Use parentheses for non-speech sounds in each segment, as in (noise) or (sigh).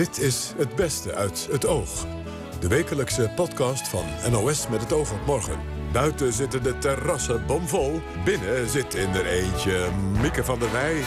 Dit is Het Beste uit het Oog. De wekelijkse podcast van NOS met het oog op morgen. Buiten zitten de terrassen bomvol. Binnen zit in er eentje Mieke van der Wij.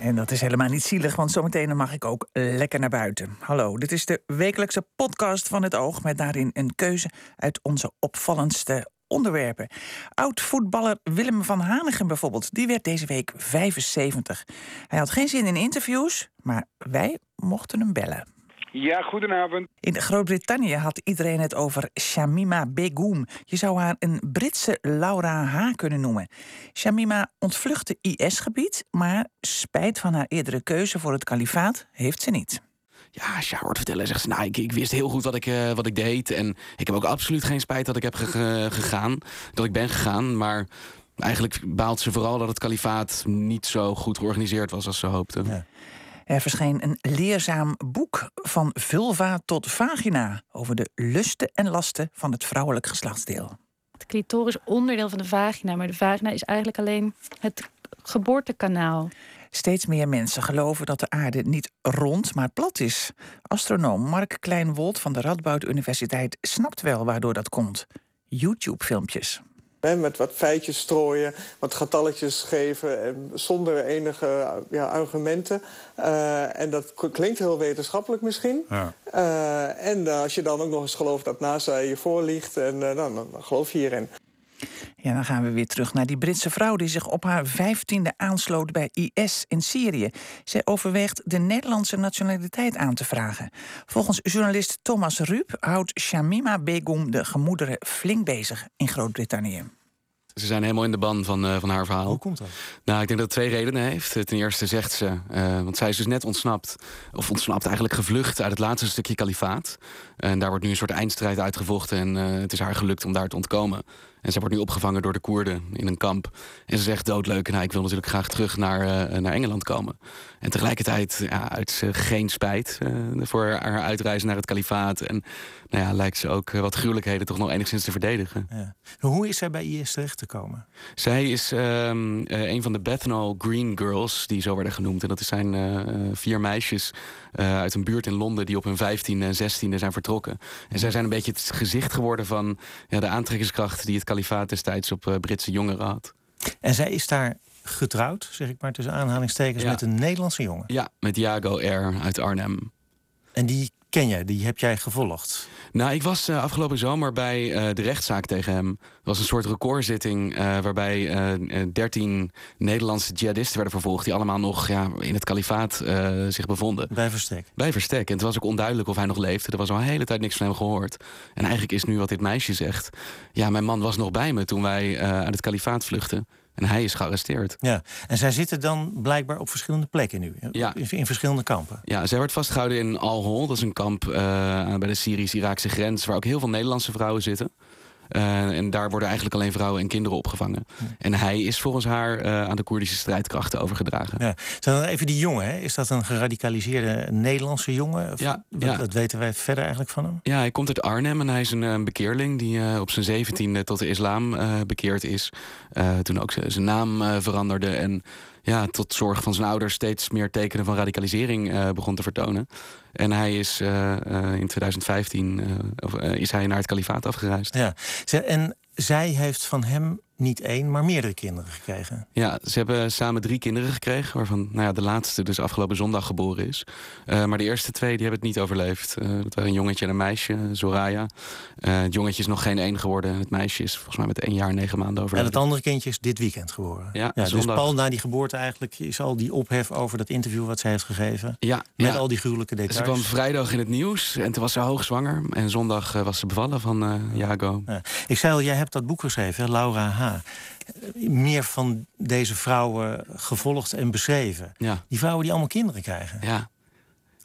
En dat is helemaal niet zielig, want zometeen mag ik ook lekker naar buiten. Hallo, dit is de wekelijkse podcast van het Oog... met daarin een keuze uit onze opvallendste onderwerpen. Oud-voetballer Willem van Hanegem bijvoorbeeld, die werd deze week 75. Hij had geen zin in interviews, maar wij mochten hem bellen. Ja, goedenavond. In Groot-Brittannië had iedereen het over Shamima Begum. Je zou haar een Britse Laura H. kunnen noemen. Shamima ontvluchtte IS-gebied, maar spijt van haar eerdere keuze voor het kalifaat heeft ze niet. Ja, als je haar hoort vertellen, zegt ze, nou, ik, ik wist heel goed wat ik, uh, wat ik deed. En ik heb ook absoluut geen spijt dat ik heb gegaan, dat ik ben gegaan. Maar eigenlijk baalt ze vooral dat het kalifaat niet zo goed georganiseerd was als ze hoopte. Ja. Er verscheen een leerzaam boek van vulva tot vagina over de lusten en lasten van het vrouwelijk geslachtsdeel. Het clitoris onderdeel van de vagina, maar de vagina is eigenlijk alleen het geboortekanaal. Steeds meer mensen geloven dat de aarde niet rond, maar plat is. Astronoom Mark Kleinwold van de Radboud Universiteit snapt wel waardoor dat komt. YouTube-filmpjes. Met wat feitjes strooien, wat getalletjes geven... En zonder enige ja, argumenten. Uh, en dat klinkt heel wetenschappelijk misschien. Ja. Uh, en als je dan ook nog eens gelooft dat NASA je voorliegt... En, uh, dan, dan geloof je hierin. Ja, dan gaan we weer terug naar die Britse vrouw die zich op haar vijftiende aansloot bij IS in Syrië. Zij overweegt de Nederlandse nationaliteit aan te vragen. Volgens journalist Thomas Ruip houdt Shamima Begum de gemoederen flink bezig in Groot-Brittannië. Ze zijn helemaal in de ban van, uh, van haar verhaal. Hoe komt dat? Nou, ik denk dat het twee redenen heeft. Ten eerste zegt ze, uh, want zij is dus net ontsnapt, of ontsnapt eigenlijk gevlucht uit het laatste stukje kalifaat. En daar wordt nu een soort eindstrijd uitgevochten en uh, het is haar gelukt om daar te ontkomen. En ze wordt nu opgevangen door de Koerden in een kamp. En ze zegt doodleuk, nou, ik wil natuurlijk graag terug naar, uh, naar Engeland komen. En tegelijkertijd ja, uit ze geen spijt uh, voor haar uitreizen naar het kalifaat. En nou ja, lijkt ze ook wat gruwelijkheden toch nog enigszins te verdedigen. Ja. Hoe is zij bij IS terecht te komen? Zij is um, uh, een van de Bethnal Green Girls, die zo werden genoemd. En dat zijn vier meisjes uit een buurt in Londen die op hun 15e en 16e zijn vertrokken. En zij zijn een beetje het gezicht geworden van ja, de aantrekkingskracht die het kalifaat destijds op uh, Britse jongeren had. En zij is daar getrouwd, zeg ik maar tussen aanhalingstekens, met een Nederlandse jongen? Ja, met Jago R. uit Arnhem. En die ken jij, die heb jij gevolgd? Nou, ik was uh, afgelopen zomer bij uh, de rechtszaak tegen hem. Het was een soort recordzitting uh, waarbij dertien Nederlandse jihadisten werden vervolgd... die allemaal nog ja, in het kalifaat zich bevonden. Bij Verstek? Bij Verstek. En het was ook onduidelijk of hij nog leefde. Er was al een hele tijd niks van hem gehoord. En eigenlijk is nu wat dit meisje zegt... ja, mijn man was nog bij me toen wij uit het kalifaat vluchten. En hij is gearresteerd. Ja, en zij zitten dan blijkbaar op verschillende plekken nu. Ja. In, in verschillende kampen. Ja, zij wordt vastgehouden in Al-Hol. Dat is een kamp uh, bij de Syrisch-Iraakse grens... waar ook heel veel Nederlandse vrouwen zitten. Uh, en daar worden eigenlijk alleen vrouwen en kinderen opgevangen. Ja. En hij is volgens haar uh, aan de Koerdische strijdkrachten overgedragen. Ja. Dan even die jongen, hè? is dat een geradicaliseerde Nederlandse jongen? Of ja, dat, dat, weten wij verder eigenlijk van hem? Ja, hij komt uit Arnhem en hij is een, een bekeerling... die uh, op zijn zeventiende tot de islam bekeerd is. toen ook zijn naam veranderde en ja, tot zorg van zijn ouders steeds meer tekenen van radicalisering uh, begon te vertonen. En hij is uh, uh, in 2015 is hij naar het kalifaat afgereisd. Ja, en zij heeft van hem niet één, maar meerdere kinderen gekregen. Ja, ze hebben samen drie kinderen gekregen, waarvan nou ja, de laatste dus afgelopen zondag geboren is. Uh, maar de eerste twee die hebben het niet overleefd. Uh, dat waren een jongetje en een meisje, Soraya. Uh, het jongetje is nog geen één geworden. Het meisje is volgens mij met één jaar en negen maanden overleden. En het andere kindje is dit weekend geboren. Ja, ja dus Paul, na die geboorte eigenlijk is al die ophef over dat interview wat zij heeft gegeven. Ja, met ja. al die gruwelijke details. Ze kwam vrijdag in het nieuws en toen was ze hoogzwanger. En zondag was ze bevallen van Jago. Ja. Ik zei al, jij hebt dat boek geschreven, Laura H meer van deze vrouwen gevolgd en beschreven. Ja. Die vrouwen die allemaal kinderen krijgen. Ja.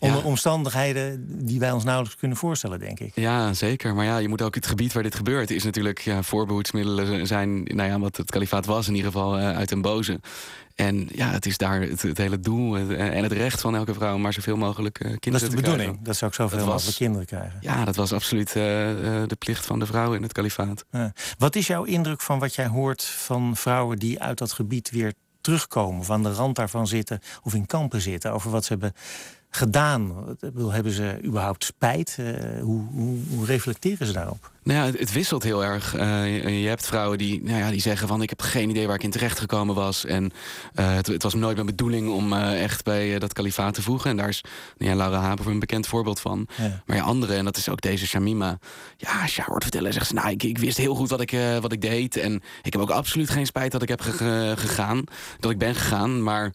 Onder ja. omstandigheden die wij ons nauwelijks kunnen voorstellen, denk ik. Ja, zeker. Maar ja, je moet ook het gebied waar dit gebeurt... is natuurlijk ja, voorbehoedsmiddelen zijn... nou ja, wat het kalifaat was in ieder geval uh, uit een boze. En ja, het is daar het, het hele doel en het recht van elke vrouw... om maar zoveel mogelijk uh, kinderen te krijgen. Dat is de bedoeling, dat ze ook zoveel was, mogelijk kinderen krijgen. Ja, dat was absoluut uh, de plicht van de vrouw in het kalifaat. Ja. Wat is jouw indruk van wat jij hoort van vrouwen... die uit dat gebied weer terugkomen, aan de rand daarvan zitten, of in kampen zitten, over wat ze hebben gedaan? Hebben ze überhaupt spijt? Uh, hoe, hoe, hoe, reflecteren ze daarop? Nou ja, het, wisselt heel erg. Uh, je hebt vrouwen die, nou ja, die zeggen van... ik heb geen idee waar ik in terecht gekomen was. En uh, het, het, was nooit mijn bedoeling om echt bij dat kalifaat te voegen. En daar is nou ja, Laura Haber een bekend voorbeeld van. Ja. Maar ja, anderen, en dat is ook deze Shamima... ja, als je hoort vertellen, zegt ze... nou, ik, ik wist heel goed wat ik, wat ik deed. En ik heb ook absoluut geen spijt dat ik heb gegaan. Dat ik ben gegaan, maar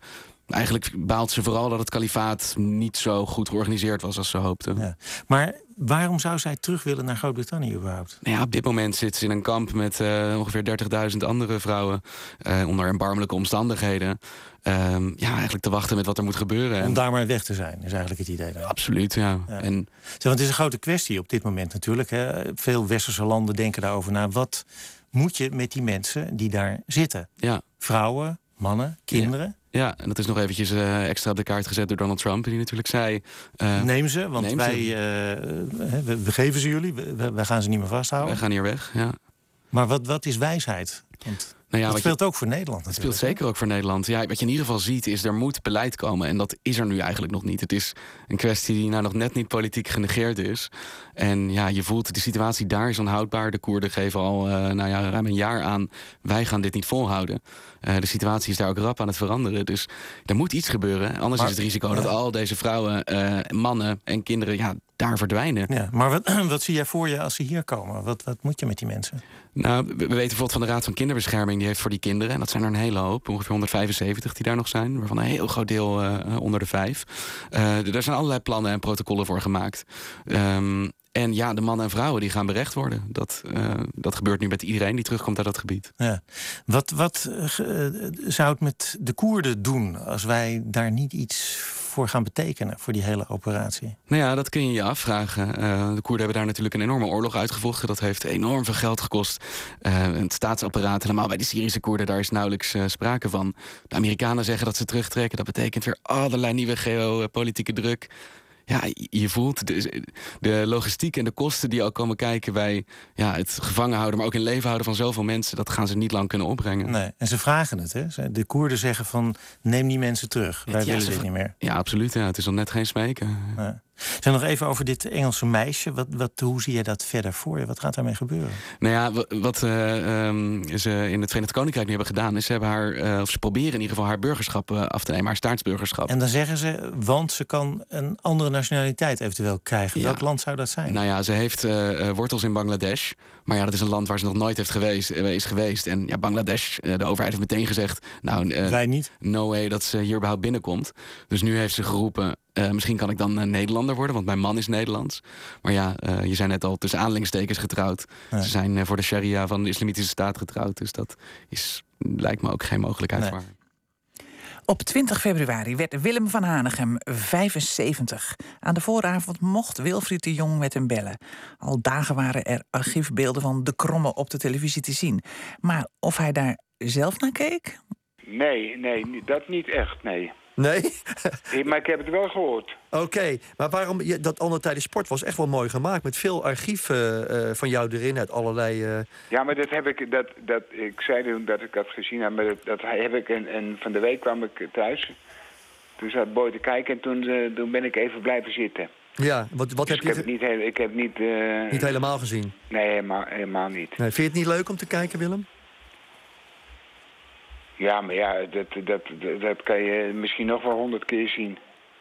eigenlijk baalt ze vooral dat het kalifaat niet zo goed georganiseerd was als ze hoopte. Ja. Maar waarom zou zij terug willen naar Groot-Brittannië überhaupt? Nou ja, op dit moment zit ze in een kamp met uh, ongeveer 30.000 andere vrouwen. Uh, onder erbarmelijke omstandigheden. Uh, ja, eigenlijk te wachten met wat er moet gebeuren. Om daar maar weg te zijn, is eigenlijk het idee. Dan. Absoluut, ja. ja. En... want het is een grote kwestie op dit moment natuurlijk. Hè. Veel westerse landen denken daarover na. Wat moet je met die mensen die daar zitten? Ja. Vrouwen, mannen, kinderen. Ja, en dat is nog eventjes uh, extra op de kaart gezet door Donald Trump, die natuurlijk zei... Uh, neem ze, want wij uh, we, we, geven ze jullie, we, wij gaan ze niet meer vasthouden. Wij gaan hier weg, ja. Maar wat, wat is wijsheid? Want nou ja, dat speelt ook voor Nederland Het speelt zeker ook voor Nederland. Ja, wat je in ieder geval ziet is, er moet beleid komen. En dat is er nu eigenlijk nog niet. Het is een kwestie die nou nog net niet politiek genegeerd is. En ja, je voelt, de situatie daar is onhoudbaar. De Koerden geven al uh, nou ja, ruim een jaar aan, wij gaan dit niet volhouden. Uh, de situatie is daar ook rap aan het veranderen. Dus er moet iets gebeuren. Anders is het risico dat al deze vrouwen, uh, mannen en kinderen ja, daar verdwijnen. Ja, maar wat, (clears throat) wat zie jij voor je als ze hier komen? Wat, wat moet je met die mensen? Nou, we weten bijvoorbeeld van de Raad van Kinderbescherming... die heeft voor die kinderen, en dat zijn er een hele hoop... ongeveer 175 die daar nog zijn... waarvan een heel groot deel uh, onder de vijf. Uh, er zijn allerlei plannen en protocollen voor gemaakt. Um, en ja, de mannen en vrouwen die gaan berecht worden. Dat, uh, dat gebeurt nu met iedereen die terugkomt uit dat gebied. Ja. Wat, wat zou het met de Koerden doen als wij daar niet iets voor gaan betekenen voor die hele operatie? Nou ja, dat kun je je afvragen. Uh, de Koerden hebben daar natuurlijk een enorme oorlog uitgevochten. Dat heeft enorm veel geld gekost. Uh, het staatsapparaat, helemaal bij de Syrische Koerden, daar is nauwelijks uh, sprake van. De Amerikanen zeggen dat ze terugtrekken. Dat betekent weer allerlei nieuwe geopolitieke druk ja, je voelt de, de, logistiek en de kosten die al komen kijken bij ja, het gevangen houden, maar ook in leven houden van zoveel mensen, dat gaan ze niet lang kunnen opbrengen. Nee, en ze vragen het. Hè? De Koerden zeggen van neem die mensen terug. Wij willen dit niet meer. Ja, absoluut. Ja. Het is al net geen smeken. Nee. Zijn nog even over dit Engelse meisje. Wat, wat, hoe zie je dat verder voor je? Wat gaat daarmee gebeuren? Nou ja, wat uh, um, ze in het Verenigd Koninkrijk nu hebben gedaan, is ze hebben haar, uh, of ze proberen in ieder geval haar burgerschap uh, af te nemen, haar staatsburgerschap. En dan zeggen ze, want ze kan een andere nationaliteit eventueel krijgen. Welk land zou dat zijn? Nou ja, ze heeft wortels in Bangladesh. Maar ja, dat is een land waar ze nog nooit heeft geweest, is geweest. En ja, Bangladesh, de overheid heeft meteen gezegd, nou, wij niet. No way dat ze hier überhaupt binnenkomt. Dus nu heeft ze geroepen, uh, misschien kan ik dan uh, Nederlander worden, want mijn man is Nederlands. Maar ja, uh, je zijn net al tussen aanlingstekens getrouwd. Ze zijn voor de sharia van de islamitische staat getrouwd. Dus dat is, lijkt me ook geen mogelijkheid nee. Op 20 februari werd Willem van Hanegem 75. Aan de vooravond mocht Wilfried de Jong met hem bellen. Al dagen waren er archiefbeelden van de kromme op de televisie te zien. Maar of hij daar zelf naar keek? Nee, nee, dat niet echt, nee. Nee? maar ik heb het wel gehoord. Oké, maar waarom... Dat Tijden Sport was echt wel mooi gemaakt... met veel archieven uh, van jou erin uit allerlei... Uh... Ja, maar dat heb ik... Dat, dat, ik zei toen dat ik dat gezien heb, maar dat, dat heb ik... En, en van de week kwam ik thuis. Toen zat Boy te kijken en toen, uh, toen ben ik even blijven zitten. Ja, wat, wat dus heb je... Ik heb, niet, ik heb niet... niet helemaal gezien? Nee, helemaal, helemaal niet. Nee, vind je het niet leuk om te kijken, Willem? Ja, maar ja, dat, dat, dat, kan je misschien nog wel honderd keer zien.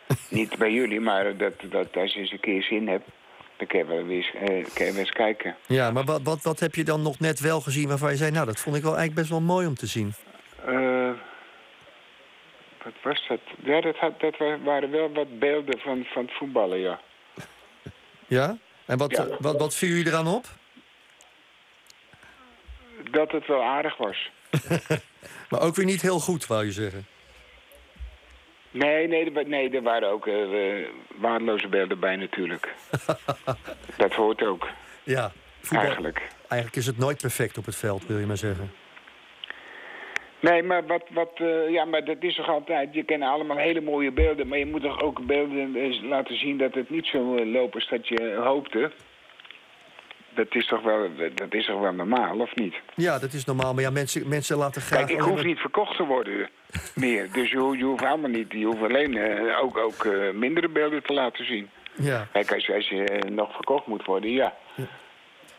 (laughs) Niet bij jullie, maar dat, dat, als je eens een keer zin hebt, dan kan je wel eens, eh, kan je wel eens kijken. Ja, maar wat, wat, wat heb je dan nog net wel gezien waarvan je zei... nou, dat vond ik wel eigenlijk best wel mooi om te zien? Uh, wat was dat? Ja, dat, had, dat waren wel wat beelden van, van het voetballen, ja. (laughs) Ja? En wat, ja. wat, wat viel je eraan op? Dat het wel aardig was. (laughs) maar ook weer niet heel goed, wou je zeggen? Nee, nee, nee er waren ook uh, waardeloze beelden bij natuurlijk. (laughs) dat hoort ook. Ja, voetbal, eigenlijk. Eigenlijk is het nooit perfect op het veld, wil je maar zeggen. Nee, maar, wat, wat, uh, ja, maar dat is toch altijd... Je kent allemaal hele mooie beelden... maar je moet toch ook beelden laten zien dat het niet zo loopt als dat je hoopte. Dat is, toch wel, dat is toch wel normaal, of niet? Ja, dat is normaal. Maar ja, mensen, mensen laten graag... Kijk, ik hoef niet verkocht te worden (laughs) meer. Dus je, je hoeft allemaal niet. Je hoeft alleen uh, ook, ook uh, mindere beelden te laten zien. Ja. Kijk, als, als je uh, nog verkocht moet worden, ja. ja.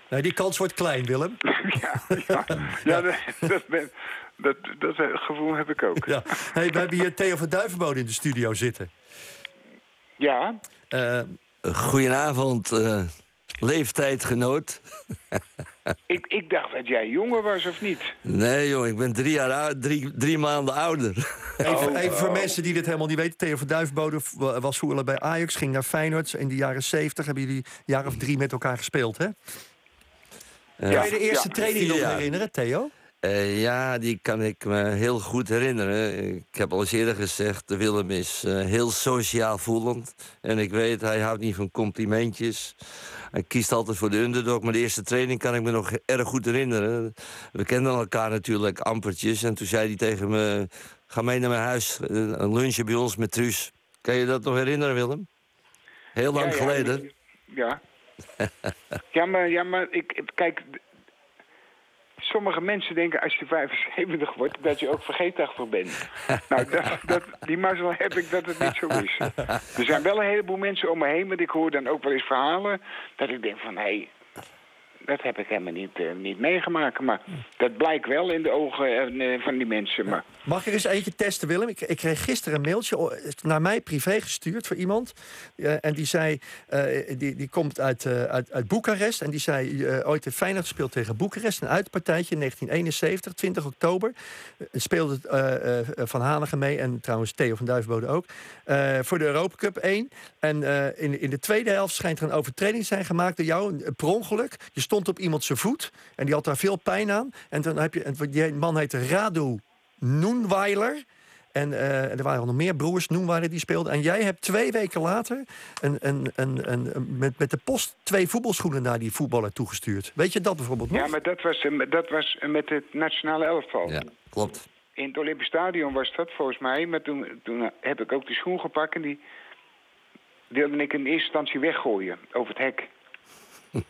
Nee, die kans wordt klein, Willem. (laughs) ja, ja, (laughs) ja, dat, dat, ben, dat, dat, gevoel heb ik ook. Ja. Hey, we hebben hier Theo van Duivenbode in de studio zitten. Ja. Goedenavond, leeftijdgenoot. ik, ik dacht dat jij jonger was, of niet? Nee, joh, ik ben drie, jaar oud, drie, drie maanden ouder. Even, oh, even voor mensen die dit helemaal niet weten. Theo van Duivenbode was voerder bij Ajax, ging naar Feyenoord. In de jaren zeventig hebben jullie een jaar of drie met elkaar gespeeld, hè? Kan je de eerste ja, training nog herinneren, Theo? Uh, ja, die kan ik me heel goed herinneren. Ik heb al eens eerder gezegd, Willem is uh, heel sociaal voelend. En ik weet, hij houdt niet van complimentjes. Hij kiest altijd voor de underdog. Maar de eerste training kan ik me nog erg goed herinneren. We kenden elkaar natuurlijk ampertjes. En toen zei hij tegen me, ga mee naar mijn huis. Een lunchje bij ons met Truus. Kan je dat nog herinneren, Willem? Heel lang ja, ja, geleden. Ja. ja, maar, ja, maar ik, kijk, sommige mensen denken als je 75 wordt dat je ook vergeetachtig bent. (laughs) nou, dat, dat, die mazzel heb ik dat het niet zo is. Er zijn wel een heleboel mensen om me heen, maar ik hoor dan ook wel eens verhalen dat ik denk van hé, hey, dat heb ik helemaal niet, uh, niet meegemaakt. Maar dat blijkt wel in de ogen uh, van die mensen. Maar... Mag ik er eens eentje testen, Willem? Ik, ik, kreeg gisteren een mailtje naar mij privé gestuurd voor iemand. Uh, en die zei, die, die komt uit, uit, uit Boekarest. En die zei, ooit in Feyenoord gespeeld tegen Boekarest. Een uitpartijtje in 1971, 20 oktober. speelde Van Hanegem mee en trouwens Theo van Duivenbode ook. voor de Europa Cup 1. En in, in de tweede helft schijnt er een overtreding zijn gemaakt door jou. Per ongeluk. Je stond op iemand zijn voet en die had daar veel pijn aan. En dan heb je, die man heette Radu Noenweiler. En uh, er waren nog meer broers, Noenweiler, die speelden. En jij hebt twee weken later een, een, een, een, met, met de post twee voetbalschoenen naar die voetballer toegestuurd. Weet je dat bijvoorbeeld nog? Ja, maar dat was, dat was met het nationale elftal. Ja, klopt. In het Olympisch Stadion was dat volgens mij. Maar toen, toen heb ik ook die schoen gepakt en die wilde ik in eerste instantie weggooien over het hek. (laughs)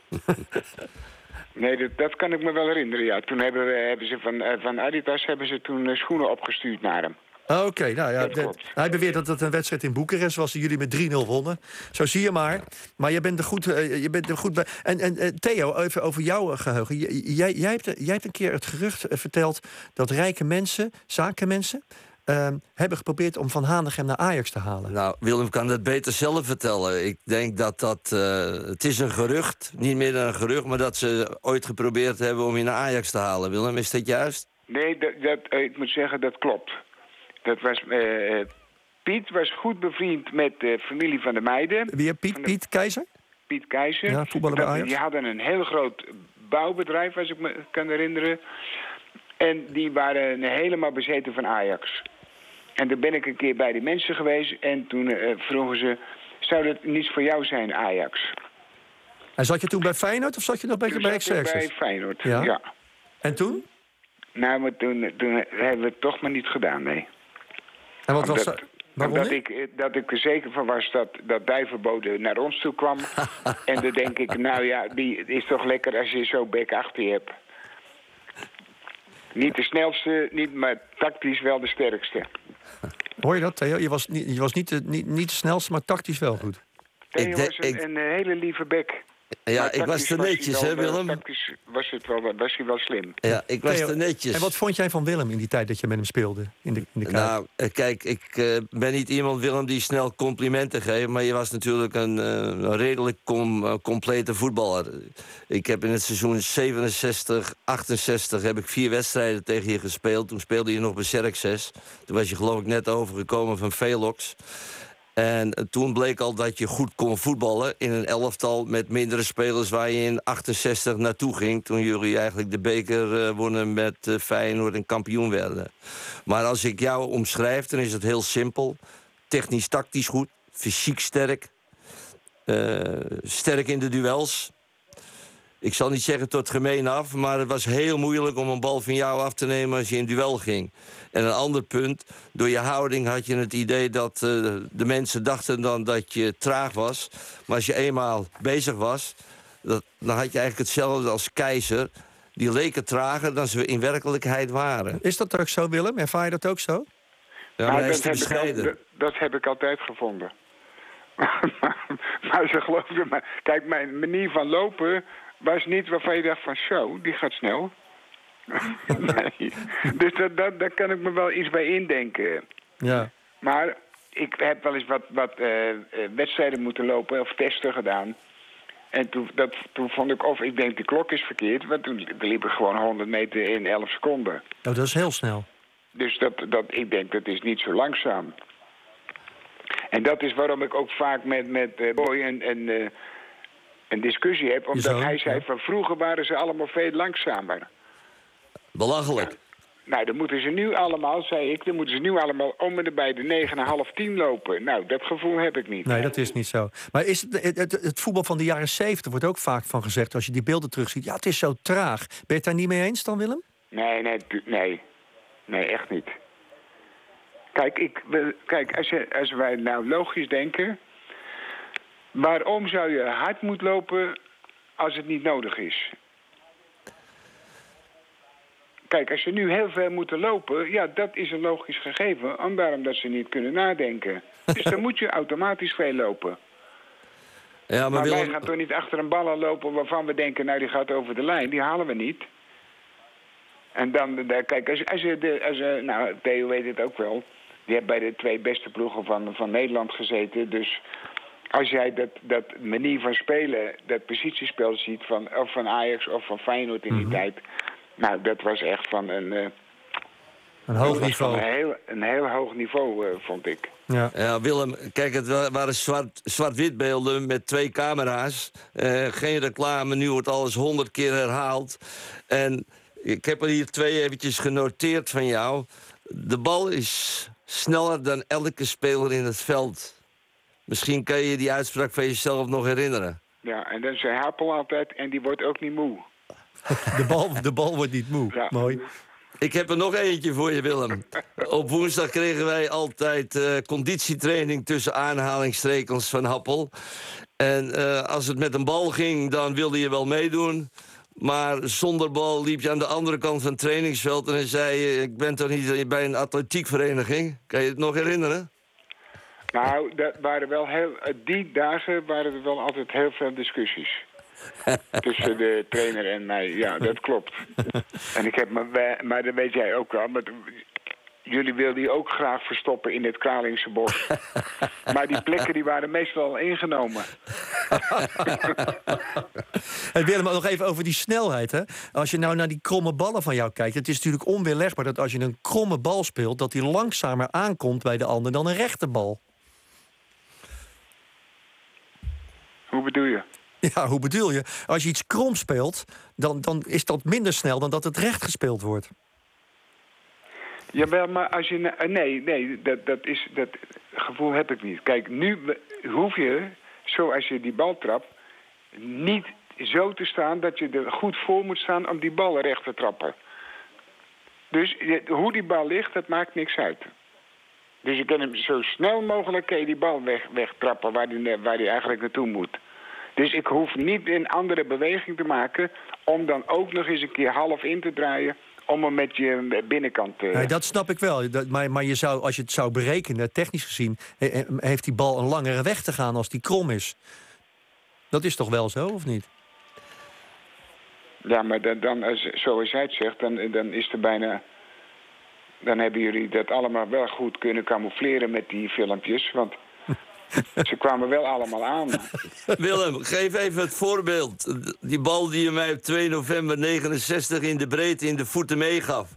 nee, dat, dat, kan ik me wel herinneren, ja. Toen hebben, we, hebben ze van, uh, van Adidas hebben ze toen uh, schoenen opgestuurd naar hem. Oké, okay, nou ja, dat, hij beweert dat het een wedstrijd in Boekarest was... die jullie met 3-0 wonnen. Zo zie je maar. Maar je bent er goed, uh, je bent er goed bij. En, en Theo, even over jouw geheugen. Jij, jij, hebt, jij hebt een keer het gerucht verteld... dat rijke mensen, zakenmensen... Uh, hebben geprobeerd om Van Hanegem naar Ajax te halen. Nou, Willem kan dat beter zelf vertellen. Ik denk dat dat... Uh, het is een gerucht, niet meer dan een gerucht... maar dat ze ooit geprobeerd hebben om je naar Ajax te halen. Willem, is dat juist? Nee, dat, dat, ik moet zeggen, dat klopt. Dat was... Uh, Piet was goed bevriend met de familie van de meiden. Wie Piet? De... Piet Keizer? Piet Keizer. Ja, voetballer bij Ajax. Die hadden een heel groot bouwbedrijf, als ik me kan herinneren. En die waren helemaal bezeten van Ajax. En toen ben ik een keer bij die mensen geweest en toen uh, vroegen ze... zou dat niets voor jou zijn, Ajax? En zat je toen bij Feyenoord of zat je nog bij, bij Excelsior? bij Feyenoord, ja. ja. En toen? Nou, maar toen, toen hebben we het toch maar niet gedaan, nee. En wat was dat? Waarom dat ik, dat ik er zeker van was dat, dat Duivenbode naar ons toe kwam. (laughs) en dan denk ik, nou ja, die is toch lekker als je zo bek achter je hebt. Niet de snelste, niet, maar tactisch wel de sterkste. Hoor je dat, Theo? Je was niet, je was niet, de, niet, niet de snelste, maar tactisch wel goed. Theo was een, een hele lieve bek. Ja, ik was te netjes, hè, Willem? Tactisch was, het wel, was hij wel slim. Ja, ik was te netjes. En wat vond jij van Willem in die tijd dat je met hem speelde? In de, in de nou, eh, kijk, ik uh, ben niet iemand, Willem, die snel complimenten geeft... maar je was natuurlijk een, uh, een redelijk com, complete voetballer. Ik heb in het seizoen 67, 68 heb ik vier wedstrijden tegen je gespeeld. Toen speelde je nog bij Xerxes. Toen was je geloof ik net overgekomen van Velox. En toen bleek al dat je goed kon voetballen in een elftal met mindere spelers waar je in 68 naartoe ging. Toen jullie eigenlijk de beker uh, wonnen met uh, Feyenoord en kampioen werden. Maar als ik jou omschrijf, dan is het heel simpel. Technisch, tactisch goed, fysiek sterk, uh, sterk in de duels ik zal niet zeggen tot gemeen af, maar het was heel moeilijk om een bal van jou af te nemen als je in duel ging. En een ander punt, door je houding had je het idee dat uh, de mensen dachten dan dat je traag was. Maar als je eenmaal bezig was, dat, dan had je eigenlijk hetzelfde als keizer. Die leken trager dan ze in werkelijkheid waren. Is dat ook zo, Willem? Ervaar je dat ook zo? Ja, maar hij is te bescheiden. dat, dat heb ik altijd gevonden. (laughs) maar ze geloofden maar. Kijk, mijn manier van lopen was niet waarvan je dacht van zo, die gaat snel. (laughs) nee. Dus dat, dat, daar kan ik me wel iets bij indenken. Ja. Maar ik heb wel eens wat, wat uh, wedstrijden moeten lopen of testen gedaan. En toen, dat, toen vond ik, of ik denk de klok is verkeerd, want toen liep ik gewoon 100 meter in 11 seconden. Oh, dat is heel snel. Dus dat, dat, ik denk, dat is niet zo langzaam. En dat is waarom ik ook vaak met, met uh, Boy een, uh, een discussie heb. Omdat hij zei van vroeger waren ze allemaal veel langzamer. Belachelijk. Nou, dan moeten ze nu allemaal, zei ik, dan moeten ze nu allemaal om en bij de 9,5, 10 lopen. Nou, dat gevoel heb ik niet. Nee, dat is niet zo. Maar is het, het, het, voetbal van de jaren 70 wordt ook vaak van gezegd, als je die beelden terugziet, ja, het is zo traag. Ben je het daar niet mee eens dan, Willem? Nee, nee, nee. Nee, echt niet. Kijk, ik, kijk als, je, als wij nou logisch denken... waarom zou je hard moeten lopen als het niet nodig is? Kijk, als ze nu heel ver moeten lopen, ja, dat is een logisch gegeven. En daarom dat ze niet kunnen nadenken. Dus dan moet je automatisch veel lopen. Ja, maar, maar wij gaan toch niet achter een ballen lopen waarvan we denken, nou die gaat over de lijn. Die halen we niet. En dan, kijk, als, als, je de, als, nou, Theo weet het ook wel. Die heeft bij de twee beste ploegen van, van Nederland gezeten. Dus als jij dat, dat manier van spelen, dat positiespel ziet van, of van Ajax of van Feyenoord in die mhm. tijd. Nou, dat was echt van een... Uh, een hoog niveau. Een heel, een heel hoog niveau, uh, vond ik. Ja. ja, Willem, kijk, het waren zwart-wit beelden met twee camera's. Uh, geen reclame, nu wordt alles honderd keer herhaald. En ik heb er hier twee eventjes genoteerd van jou. De bal is sneller dan elke speler in het veld. Misschien kan je die uitspraak van jezelf nog herinneren. Ja, en dan zei Happel altijd, en die wordt ook niet moe. (laughs) De bal, de bal wordt niet moe. Mooi. Ik heb er nog eentje voor je, Willem. (laughs) Op woensdag kregen wij altijd uh, conditietraining tussen aanhalingstrekens van Happel. En uh, als het met een bal ging, dan wilde je wel meedoen. Maar zonder bal liep je aan de andere kant van het trainingsveld... en zei je, ik ben toch niet bij een atletiekvereniging? Kan je het nog herinneren? Nou, dat waren wel heel, die dagen waren er wel altijd heel veel discussies. (laughs) tussen de trainer en mij. Ja, dat klopt. (laughs) en ik heb me, maar dat weet jij ook wel. Maar jullie wilden die ook graag verstoppen in het Kralingse bos. (laughs) maar die plekken die waren meestal al ingenomen. en Willem, nog even over die snelheid. Hè? Als je nou naar die kromme ballen van jou kijkt... het is natuurlijk onweerlegbaar dat als je een kromme bal speelt... dat die langzamer aankomt bij de ander dan een rechte bal. Hoe bedoel je? Ja, hoe bedoel je? Als je iets krom speelt, dan, dan is dat minder snel dan dat het recht gespeeld wordt. Jawel, maar als je... Nee, nee, dat, dat, is, dat gevoel heb ik niet. Kijk, nu hoef je, zoals je die bal trapt... niet zo te staan dat je er goed voor moet staan om die bal recht te trappen. Dus hoe die bal ligt, dat maakt niks uit. Dus je kan hem zo snel mogelijk die bal weg, wegtrappen waar die, waar die eigenlijk naartoe moet. Dus ik hoef niet een andere beweging te maken... om dan ook nog eens een keer half in te draaien om hem met je binnenkant te... Nee, dat snap ik wel. Dat, maar maar je zou, als je het zou berekenen, technisch gezien... heeft die bal een langere weg te gaan als die krom is. Dat is toch wel zo, of niet? Ja, maar dan, dan zoals jij het zegt, dan, dan is er bijna... Dan hebben jullie dat allemaal wel goed kunnen camoufleren met die filmpjes. Want ze kwamen wel allemaal aan. (laughs) Willem, geef even het voorbeeld. Die bal die je mij op 2 november 69 in de breedte in de voeten meegaf.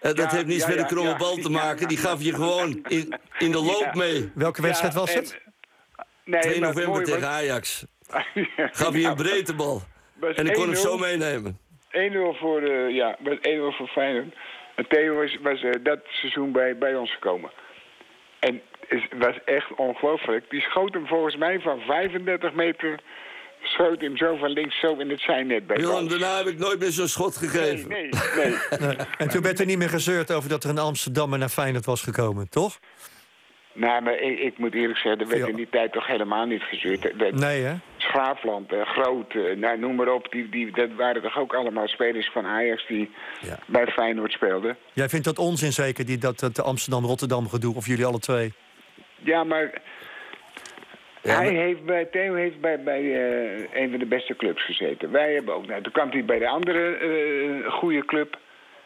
Eh, dat heeft niets met een kromme bal te maken. Die gaf je gewoon in, in de loop mee. Welke wedstrijd was het? Nee, 2 november tegen Ajax. (laughs) Gaf je een breedtebal. En ik kon hem zo meenemen. 1-0 voor, uh, ja, 1-0 voor Feyenoord. En Theo was, was uh, dat seizoen bij, bij ons gekomen. En het was echt ongelooflijk. Die schoot hem volgens mij van 35 meter schoot hem zo van links zo in het zijnet bij Willem, daarna heb ik nooit meer zo'n schot gegeven. Nee, nee, nee. (laughs) En toen werd er niet meer gezeurd over dat er een Amsterdammer naar Feyenoord was gekomen, toch? Nou, maar ik, ik moet eerlijk zeggen, er werd in die tijd toch helemaal niet gezeurd. nee, hè? Graafland, uh, Groot, nou, noem maar op. Die, die, dat waren toch ook allemaal spelers van Ajax die bij Feyenoord speelden. Jij vindt dat onzin zeker, die, dat, dat Amsterdam-Rotterdam gedoe, of jullie alle twee? Ja, maar hij heeft bij, Theo heeft bij, bij een van de beste clubs gezeten. Wij hebben ook. Nou, toen kwam hij bij de andere uh, goede club.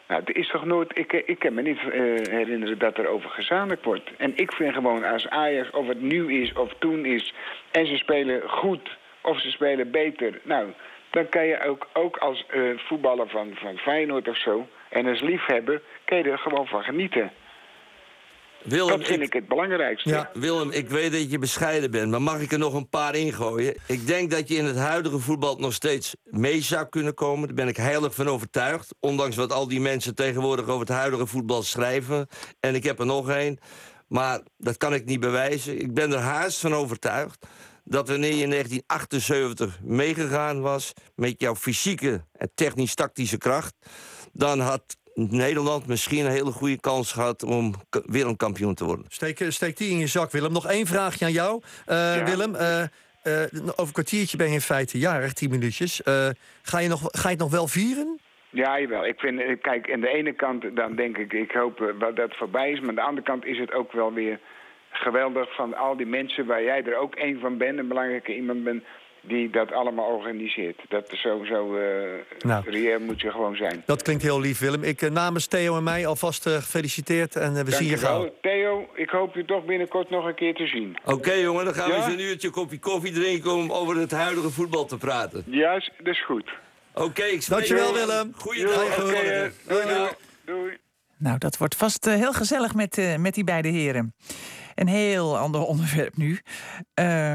Nou, het is toch nooit... Ik, ik kan me niet uh, herinneren dat er over gezamenlijk wordt. En ik vind gewoon als Ajax, of het nu is of toen is... en ze spelen goed of ze spelen beter... nou, dan kan je ook, ook als uh, voetballer van, van Feyenoord of zo... en als liefhebber, kan je er gewoon van genieten. Willem, dat vind ik, het belangrijkste. Ja. Willem, ik weet dat je bescheiden bent, maar mag ik er nog een paar ingooien? Ik denk dat je in het huidige voetbal nog steeds mee zou kunnen komen. Daar ben ik heilig van overtuigd. Ondanks wat al die mensen tegenwoordig over het huidige voetbal schrijven. En ik heb er nog één. Maar dat kan ik niet bewijzen. Ik ben er haast van overtuigd dat wanneer je in 1978 meegegaan was... met jouw fysieke en technisch-tactische kracht... dan had Nederland misschien een hele goede kans gehad om wereldkampioen te worden. Steek, steek die in je zak, Willem. Nog één vraagje aan jou, uh, Willem. Uh, uh, over een kwartiertje ben je in feite jarig, tien minuutjes. ga, je nog, ga je het nog wel vieren? Ja, jawel. Ik vind, kijk, aan de ene kant dan denk ik, ik hoop dat het voorbij is. Maar aan de andere kant is het ook wel weer geweldig van al die mensen waar jij er ook één van bent, een belangrijke iemand bent die dat allemaal organiseert. Dat is sowieso uh, nou, reëel moet je gewoon zijn. Dat klinkt heel lief, Willem. Ik uh, namens Theo en mij alvast uh, gefeliciteerd en we zien je gauw. Theo, ik hoop u toch binnenkort nog een keer te zien. Oké jongen, dan gaan we eens een uurtje kopje koffie drinken... om over het huidige voetbal te praten. Ja, dat is goed. Oké, ik spreek Dankjewel, Willem. Goeiedag. doei, doei. doei. Nou, dat wordt vast heel gezellig met, met die beide heren. Een heel ander onderwerp nu. Uh,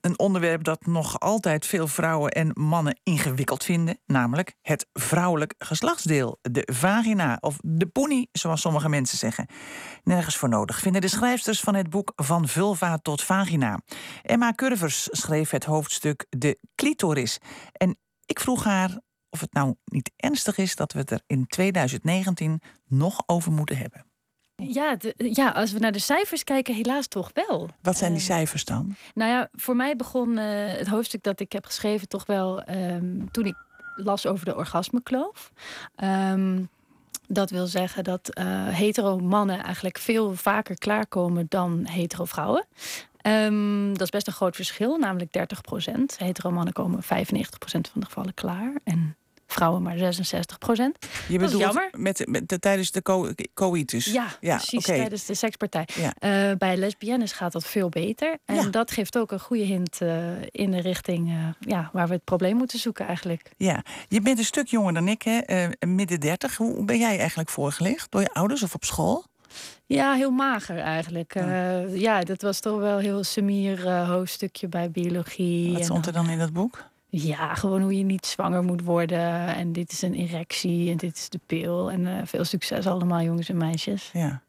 een onderwerp dat nog altijd veel vrouwen en mannen ingewikkeld vinden. Namelijk het vrouwelijk geslachtsdeel. De vagina of de pony, zoals sommige mensen zeggen. Nergens voor nodig vinden de schrijfsters van het boek Van Vulva tot Vagina. Emma Curvers schreef het hoofdstuk De clitoris. En ik vroeg haar of het nou niet ernstig is dat we het er in 2019 nog over moeten hebben. Ja, ja, als we naar de cijfers kijken, helaas toch wel. Wat zijn die eh, cijfers dan? Nou ja, voor mij begon uh, het hoofdstuk dat ik heb geschreven toch wel um, toen ik las over de orgasmekloof. Um, dat wil zeggen dat uh, hetero mannen eigenlijk veel vaker klaarkomen dan hetero vrouwen. Um, dat is best een groot verschil, namelijk 30 procent. Hetero mannen komen 95 procent van de gevallen klaar. En vrouwen maar 66 procent. Je bedoelt jammer. Met, met de, tijdens de co coitus? Ja, ja precies, tijdens de sekspartij. Ja. Uh, bij lesbiennes gaat dat veel beter. En ja. dat geeft ook een goede hint uh, in de richting uh, ja, waar we het probleem moeten zoeken eigenlijk. Ja, je bent een stuk jonger dan ik, hè? midden 30. Hoe ben jij eigenlijk voorgelegd? Door je ouders of op school? Ja, heel mager eigenlijk. Ja, ja dat was toch wel heel semier hoofdstukje bij biologie. Wat stond er dan in dat boek? Ja, gewoon hoe je niet zwanger moet worden. En dit is een erectie en dit is de pil. En uh, veel succes allemaal, jongens en meisjes. Ja.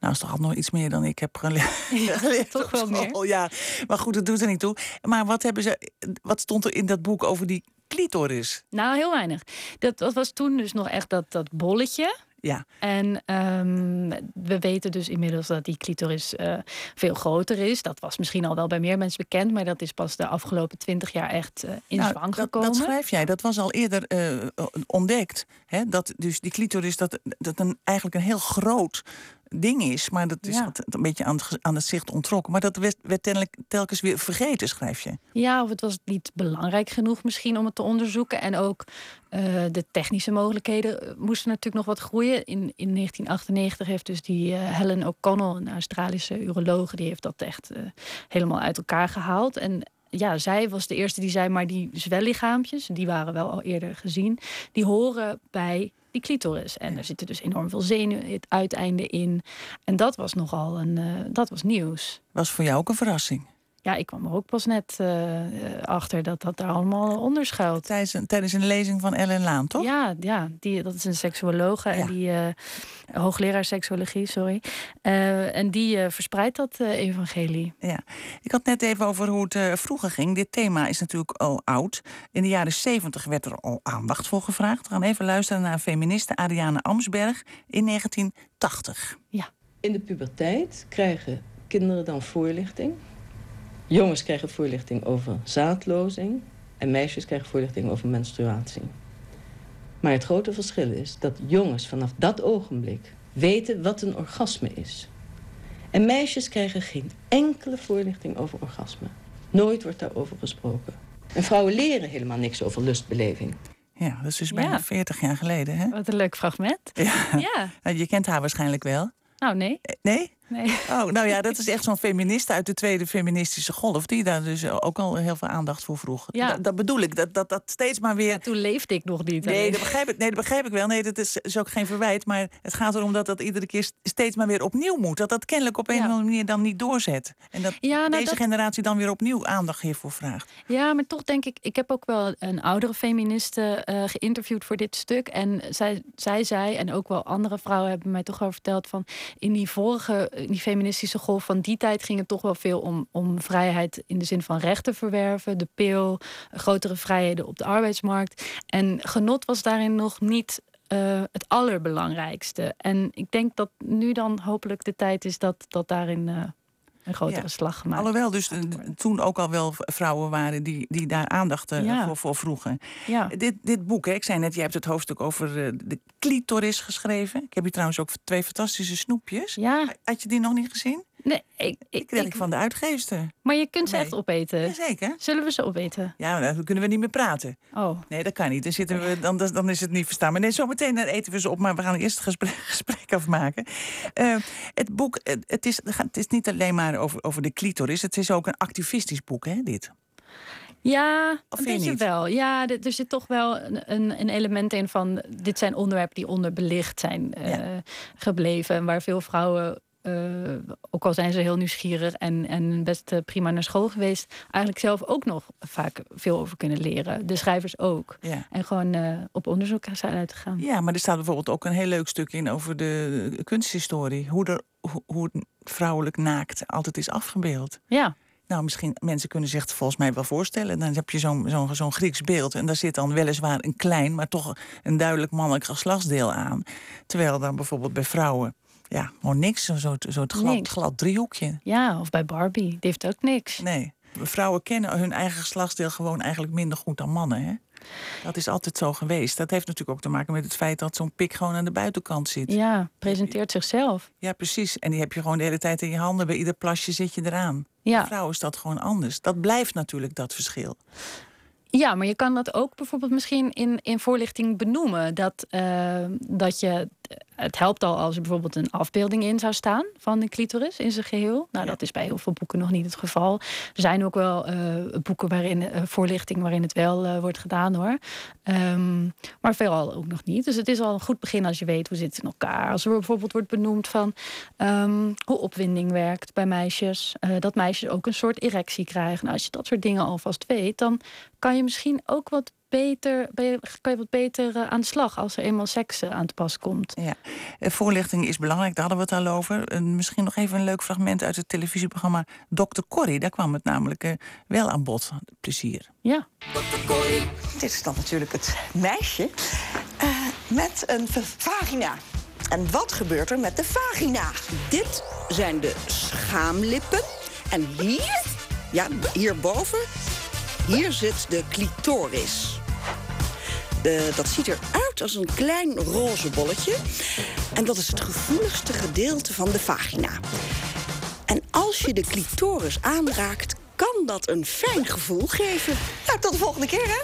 Nou, is toch al nog iets meer dan ik heb (laughs) geleerd. Ja, toch wel meer. Ja, maar goed, dat doet er niet toe. Maar wat, hebben ze, wat stond er in dat boek over die clitoris? Nou, heel weinig. Dat, dat was toen dus nog echt dat, dat bolletje. Ja. En um, we weten dus inmiddels dat die clitoris uh, veel groter is. Dat was misschien al wel bij meer mensen bekend, maar dat is pas de afgelopen twintig jaar echt uh, in nou, zwang gekomen. Dat, dat schrijf jij, dat was al eerder uh, ontdekt. Hè? Dat dus die clitoris dat, dat een, eigenlijk een heel groot ding is, maar dat is ja. een beetje aan het, aan het zicht ontrokken. Maar dat werd, werd telkens weer vergeten, schrijf je. Ja, of het was niet belangrijk genoeg misschien om het te onderzoeken. En ook uh, de technische mogelijkheden eh, moesten natuurlijk nog wat groeien. In, in 1998 heeft dus die uh, Helen O'Connell, een Australische urologe, die heeft dat echt uh, helemaal uit elkaar gehaald. En ja, zij was de eerste die zei, maar die zwellichaampjes, die waren wel al eerder gezien, die horen bij die clitoris. En er zitten dus enorm veel uiteinde in. En dat was nogal een, uh, dat was nieuws. Was voor jou ook een verrassing? Ja, ik kwam er ook pas net uh, achter dat dat daar allemaal onder schuilt. Tijdens een, tijdens een lezing van Ellen Laan, toch? Ja, ja die, dat is een seksuologe. Ja. En die, uh, hoogleraar seksuologie, sorry. Uh, en die verspreidt dat evangelie. Ja, ik had net even over hoe het vroeger ging. Dit thema is natuurlijk al oud. In de jaren zeventig werd er al aandacht voor gevraagd. We gaan even luisteren naar feministe Ariane Amsberg in 1980. Ja. In de puberteit krijgen kinderen dan voorlichting Jongens krijgen voorlichting over zaadlozing en meisjes krijgen voorlichting over menstruatie. Maar het grote verschil is dat jongens vanaf dat ogenblik weten wat een orgasme is. En meisjes krijgen geen enkele voorlichting over orgasme. Nooit wordt daarover gesproken. En vrouwen leren helemaal niks over lustbeleving. Ja, dat is dus bijna 40 jaar geleden. Hè? Wat een leuk fragment. Ja. ja. Je kent haar waarschijnlijk wel. Nou, nee. Eh, nee? Nee. Oh, nou ja, dat is echt zo'n feminist uit de tweede feministische golf... die daar dus ook al heel veel aandacht voor vroeg. Ja. Dat, bedoel ik, dat, dat, dat steeds maar weer... toen leefde ik nog niet. Nee dat, begrijp ik, nee, dat begrijp ik wel. Nee, dat is, is ook geen verwijt. Maar het gaat erom dat dat iedere keer steeds maar weer opnieuw moet. Dat dat kennelijk op een of andere manier dan niet doorzet. En dat ja, nou, deze generatie dan weer opnieuw aandacht hiervoor vraagt. Ja, maar toch denk ik... Ik heb ook wel een oudere feministe uh, geïnterviewd voor dit stuk. En zij, zij zei, en ook wel andere vrouwen hebben mij toch al verteld... van in die vorige, die feministische golf van die tijd ging het toch wel veel om, om vrijheid in de zin van rechten verwerven, de pil, grotere vrijheden op de arbeidsmarkt. En genot was daarin nog niet uh, het allerbelangrijkste. En ik denk dat nu dan hopelijk de tijd is dat, dat daarin uh, een grotere slag gemaakt Alhoewel dus toen ook al wel vrouwen waren die, die daar aandacht uh, voor, voor vroegen. Ja. Dit, dit boek, hè, ik zei net, je hebt het hoofdstuk over de clitoris geschreven. Ik heb hier trouwens ook twee fantastische snoepjes. Ja. Had je die nog niet gezien? Nee, ik, ik ik van de uitgeefster. Maar je kunt ze echt opeten. Zeker. Zullen we ze opeten? Ja, dan kunnen we niet meer praten. Oh. Nee, dat kan niet. Dan, zitten we, dan, dan is het niet verstaan. Maar nee, zometeen eten we ze op. Maar we gaan eerst het gesprek, (laughs) gesprek afmaken. Uh, het boek, het is, het is niet alleen maar over, over de clitoris. Het is ook een activistisch boek, hè, dit? Ja, of een beetje wel. Ja, er zit toch wel een, een element in van... dit zijn onderwerpen die onderbelicht zijn uh, gebleven... waar veel vrouwen uh, ook al zijn ze heel nieuwsgierig en, en best uh, prima naar school geweest, eigenlijk zelf ook nog vaak veel over kunnen leren. De schrijvers ook. Ja. En gewoon uh, op onderzoek zijn uit te gaan. Ja, maar er staat bijvoorbeeld ook een heel leuk stuk in over de kunsthistorie. Hoe, er, hoe, vrouwelijk naakt altijd is afgebeeld. Ja. Nou, misschien mensen kunnen zich het volgens mij wel voorstellen. Dan heb je zo'n zo'n zo'n Grieks beeld. En daar zit dan weliswaar een klein, maar toch een duidelijk mannelijk geslachtsdeel aan. Terwijl dan bijvoorbeeld bij vrouwen ja, gewoon niks. Zo'n zo, zo glad, glad driehoekje. Ja, of bij Barbie. Die heeft ook niks. Nee. Vrouwen kennen hun eigen geslachtsdeel gewoon eigenlijk minder goed dan mannen. Hè? Dat is altijd zo geweest. Dat heeft natuurlijk ook te maken met het feit dat zo'n pik gewoon aan de buitenkant zit. Ja, presenteert zichzelf. Ja, precies. En die heb je gewoon de hele tijd in je handen. Bij ieder plasje zit je eraan. Ja. Bij vrouwen is dat gewoon anders. Dat blijft natuurlijk dat verschil. Ja, maar je kan dat ook bijvoorbeeld misschien in, in voorlichting benoemen. Dat, uh, dat je het helpt al als er bijvoorbeeld een afbeelding in zou staan van de clitoris in zijn geheel. Nou, dat is bij heel veel boeken nog niet het geval. Er zijn ook wel uh, boeken waarin uh, voorlichting waarin het wel uh, wordt gedaan hoor. Um, maar veelal ook nog niet. Dus het is al een goed begin als je weet hoe zit het in elkaar. Als er bijvoorbeeld wordt benoemd van um, hoe opwinding werkt bij meisjes. dat meisjes ook een soort erectie krijgen. Nou, als je dat soort dingen alvast weet, dan kan je misschien ook wat beter, kan je wat beter eh, aan de slag als er eenmaal seks eh, aan te pas komt. Ja, eh, voorlichting is belangrijk, daar hadden we het al over. misschien nog even een leuk fragment uit het televisieprogramma Dr. Corrie. Daar kwam het namelijk wel aan bod. Plezier. Ja. Dr. Corrie. Dit is dan natuurlijk het meisje met een vagina. En wat gebeurt er met de vagina? Dit zijn de schaamlippen. En hier, ja, hierboven, hier zit de clitoris. De, dat ziet eruit als een klein roze bolletje. En dat is het gevoeligste gedeelte van de vagina. En als je de clitoris aanraakt, kan dat een fijn gevoel geven. Nou, tot de volgende keer, hè?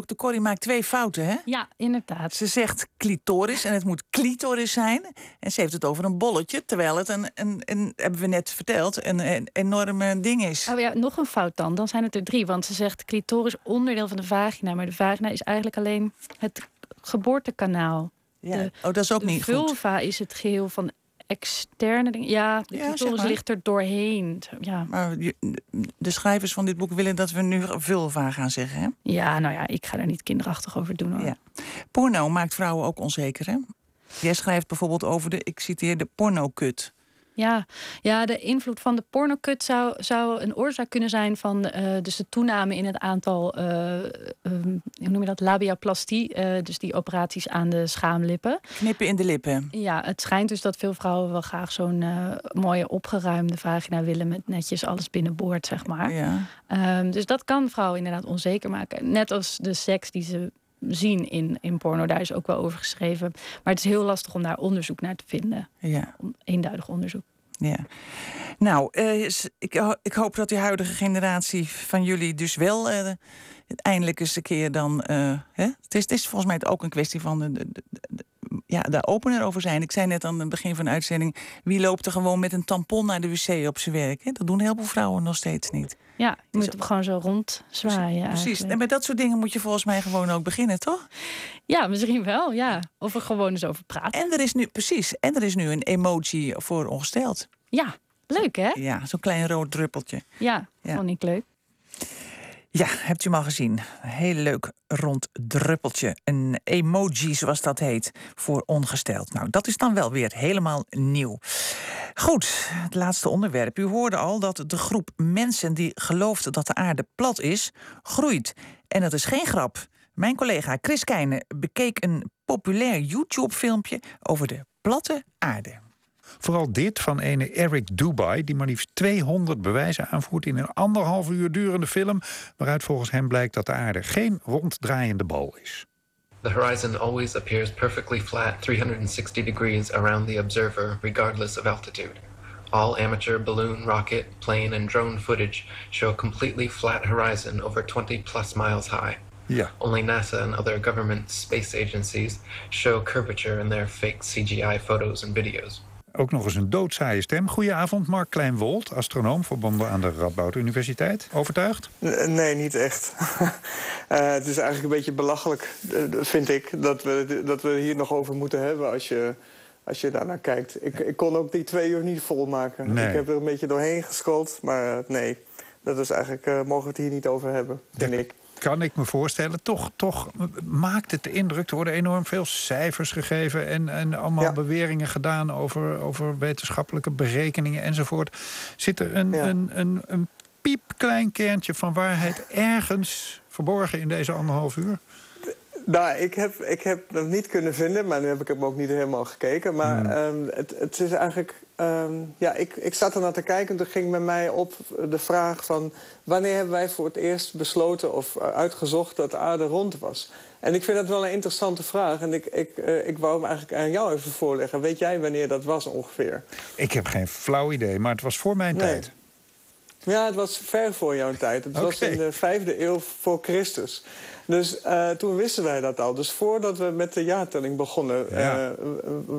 Dr. Corrie. Maakt twee fouten, hè? Ja, inderdaad. Ze zegt clitoris en het moet clitoris zijn. En ze heeft het over een bolletje, terwijl het een, een, een hebben we net verteld, een, een enorme ding is. Oh ja, nog een fout dan. Dan zijn het er drie. Want ze zegt clitoris onderdeel van de vagina. Maar de vagina is eigenlijk alleen het geboortekanaal. Ja. De, oh, dat is ook niet vulva goed. vulva is het geheel van externe dingen. Ja, de ja, ligt er doorheen. Ja. Maar de schrijvers van dit boek willen dat we nu vulva gaan zeggen, hè? Ja, nou ja, ik ga er niet kinderachtig over doen, hoor. Ja. Porno maakt vrouwen ook onzeker, hè? Jij schrijft bijvoorbeeld over de, ik citeer, de pornokut. Ja, ja de invloed van de pornokut zou, zou een oorzaak kunnen zijn van dus de toename in het aantal, ehm, hoe noem je dat, labiaplastie. dus die operaties aan de schaamlippen. Knippen in de lippen. Ja, het schijnt dus dat veel vrouwen wel graag zo'n mooie opgeruimde vagina willen met netjes alles binnenboord, zeg maar. Ja. Ehm, dus dat kan vrouwen inderdaad onzeker maken. Net als de seks die ze zien in, in porno. Daar is ook wel over geschreven. Maar het is heel lastig om daar onderzoek naar te vinden. Ja. Eenduidig onderzoek. Ja. Nou, uh, ik, ik, hoop dat die huidige generatie van jullie dus wel uh, eindelijk eens een keer dan. Uh, hè? Het, is, het is volgens mij ook een kwestie van de, de, de, ja, daar opener over zijn. Ik zei net aan het begin van de uitzending: wie loopt er gewoon met een tampon naar de wc op zijn werk? Hè? Dat doen heel veel vrouwen nog steeds niet. Ja, je moet hem gewoon zo rondzwaaien. Precies. En met dat soort dingen moet je volgens mij gewoon ook beginnen, toch? Ja, misschien wel, ja. Of er gewoon eens over praten. En er is nu, precies, en er is nu een emoji voor ongesteld. Ja, leuk hè? Ja, zo'n klein rood druppeltje. Ja, ja. vond ik leuk. Ja, hebt u hem al gezien? Heel leuk rond druppeltje. Een emoji, zoals dat heet, voor ongesteld. Nou, dat is dan wel weer helemaal nieuw. Goed, het laatste onderwerp. U hoorde al dat de groep mensen die gelooft dat de aarde plat is, groeit. En dat is geen grap. Mijn collega Chris Keijnen bekeek een populair YouTube-filmpje over de platte aarde. Vooral dit van ene Eric Dubai, die maar liefst 200 bewijzen aanvoert in een anderhalf uur durende film, waaruit volgens hem blijkt dat de aarde geen ronddraaiende bal is. The horizon always appears perfectly flat 360 degrees around the observer, regardless of altitude. All amateur balloon, rocket, plane, and drone footage show a completely flat horizon over 20 plus miles high. Ja. Only NASA and other government space agencies show curvature in their fake CGI photos and videos. Ook nog eens een doodzaaie stem. Goedenavond, Mark Kleinwold, astronoom verbonden aan de Radboud Universiteit. Overtuigd? Nee, niet echt. uh, (laughs) het is eigenlijk een beetje belachelijk, eh, vind ik, dat we, dat we hier nog over moeten hebben als je, als je daarnaar kijkt. Ik, ik kon ook die twee uur niet volmaken. Nee. Ik heb er een beetje doorheen gescrollt, maar nee. Dat is eigenlijk, uh, mogen we het hier niet over hebben, vind ik kan ik me voorstellen. Toch, toch maakt het de indruk. Er worden enorm veel cijfers gegeven en, en allemaal beweringen gedaan over, over wetenschappelijke berekeningen enzovoort. Zit er een, een, een, een piepklein kernje van waarheid ergens verborgen in deze anderhalf uur? Nou, ik heb, ik heb dat niet kunnen vinden, maar nu heb ik hem ook niet helemaal gekeken. Maar hmm. ehm, het, het is eigenlijk. Ehm, ja, ik, ik zat er naar te kijken en toen ging bij mij op de vraag van... wanneer hebben wij voor het eerst besloten of eh, uitgezocht dat de aarde rond was? En ik vind dat wel een interessante vraag. En ik, ik, uh, ik wou hem eigenlijk aan jou even voorleggen. Weet jij wanneer dat was ongeveer? Ik heb geen flauw idee, maar het was voor mijn tijd. Ja, het was ver voor jouw tijd. Het was in de vijfde eeuw voor Christus. Dus uh, toen wisten wij dat al. Dus voordat we met de jaartelling begonnen, ja. uh,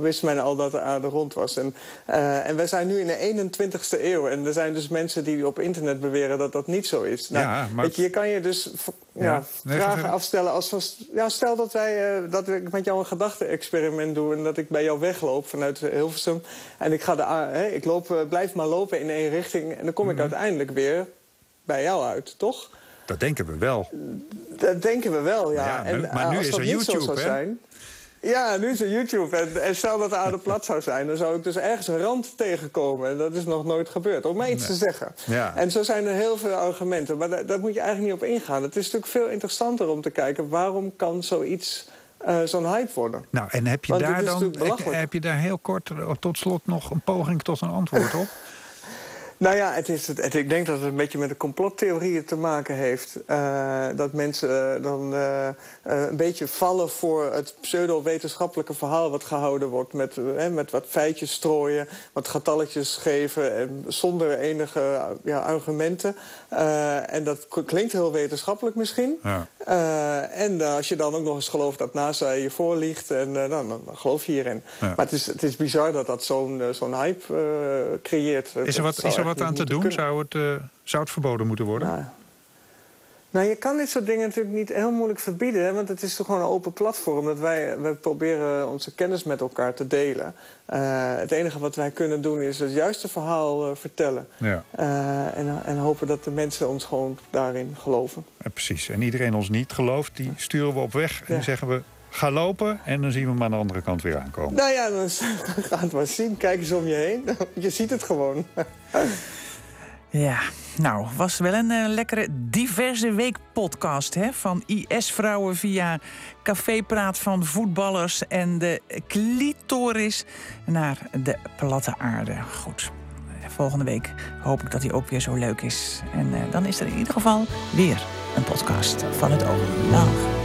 wist men al dat de aarde rond was. En, uh, en wij zijn nu in de 21ste eeuw. En er zijn dus mensen die op internet beweren dat dat niet zo is. Nou, ja, maar... weet je, je kan je dus ja, vragen afstellen als van... Ja, stel dat, wij, dat ik met jou een gedachte-experiment doe... en dat ik bij jou wegloop vanuit Hilversum. En ik, ga de, ik loop, blijf maar lopen in één richting. En dan kom ik mm -hmm. uiteindelijk weer bij jou uit, toch? Dat denken we wel. Dat denken we wel, ja. ja en, maar nu als is dat er YouTube, hè? zijn, ja, nu is er YouTube. En, en stel dat de aarde plat zou zijn... dan zou ik dus ergens een rand tegenkomen. En dat is nog nooit gebeurd. Om mij iets Nee. te zeggen. Ja. En zo zijn er heel veel argumenten. Maar daar, daar moet je eigenlijk niet op ingaan. Het is natuurlijk veel interessanter om te kijken... waarom kan zoiets eh, zo'n hype worden? Nou, en heb je, Want daar dan, heb je daar heel kort eh, tot slot nog een poging tot een antwoord op? Nou ja, het is het, het- ik denk dat het een beetje met de complottheorieën te maken heeft. Eh, dat mensen eh, dan eh, een beetje vallen voor het pseudo-wetenschappelijke verhaal wat gehouden wordt. Met, met wat feitjes strooien, wat getalletjes geven en zonder enige ja, argumenten. En dat klinkt heel wetenschappelijk misschien. Ja. En als je dan ook nog eens gelooft dat NASA je voorliegt, en, dan, dan geloof je hierin. Ja. Maar het is, het is bizar dat dat zo'n zo'n hype creëert. Is er wat, is er wat aan te doen? kunnen. Zou het, eh, zou het verboden moeten worden? Nou, nou, je kan dit soort dingen natuurlijk niet heel moeilijk verbieden. Hè, want het is toch gewoon een open platform. Dat wij, wij proberen onze kennis met elkaar te delen. Eh, het enige wat wij kunnen doen is het juiste verhaal eh, vertellen. Ja, en, en hopen dat de mensen ons gewoon daarin geloven. precies. En iedereen ons niet gelooft, die sturen we op weg en Ja. zeggen we... Ga lopen en dan zien we hem aan de andere kant weer aankomen. Nou ja, dan, (laughs) dan ga het maar zien. Kijk eens om je heen. (laughs) Je ziet het gewoon. (laughs) Ja, nou, was wel een uh, lekkere diverse week podcast hè? Van IS-vrouwen via cafépraat van voetballers en de clitoris naar de platte aarde. Goed. Volgende week hoop ik dat hij ook weer zo leuk is. En uh, dan is er in ieder geval weer een podcast van het Oog. Dag.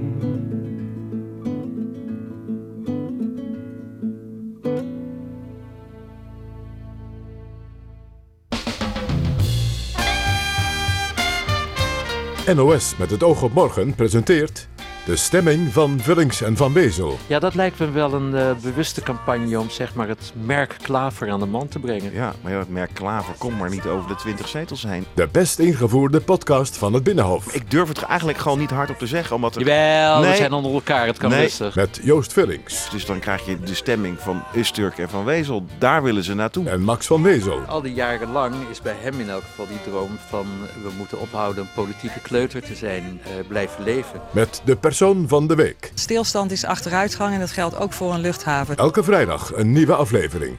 NOS met het oog op morgen presenteert de stemming van Vullings en Van Bezel. Ja, dat lijkt me wel een uh, bewuste campagne om zeg maar, het merk Klaver aan de man te brengen. Ja, maar ja, het merk Klaver komt maar niet over de 20 zetels heen. De best ingevoerde podcast van het Binnenhof. Ik durf het eigenlijk gewoon niet hardop te zeggen. Omdat er... Jawel, nee. we zijn onder elkaar, het kan nee. rustig. Met Joost Vullings. Dus dan krijg je de stemming van Usturk en Van Wezel. Daar willen ze naartoe. En Max van Wezel. Al die jaren lang is bij hem in elk geval die droom van... we moeten ophouden een politieke kleuter te zijn, uh, blijven leven. Met de persoon van de week. Stilstand is achteruitgang en dat geldt ook voor een luchthaven. Elke vrijdag een nieuwe aflevering.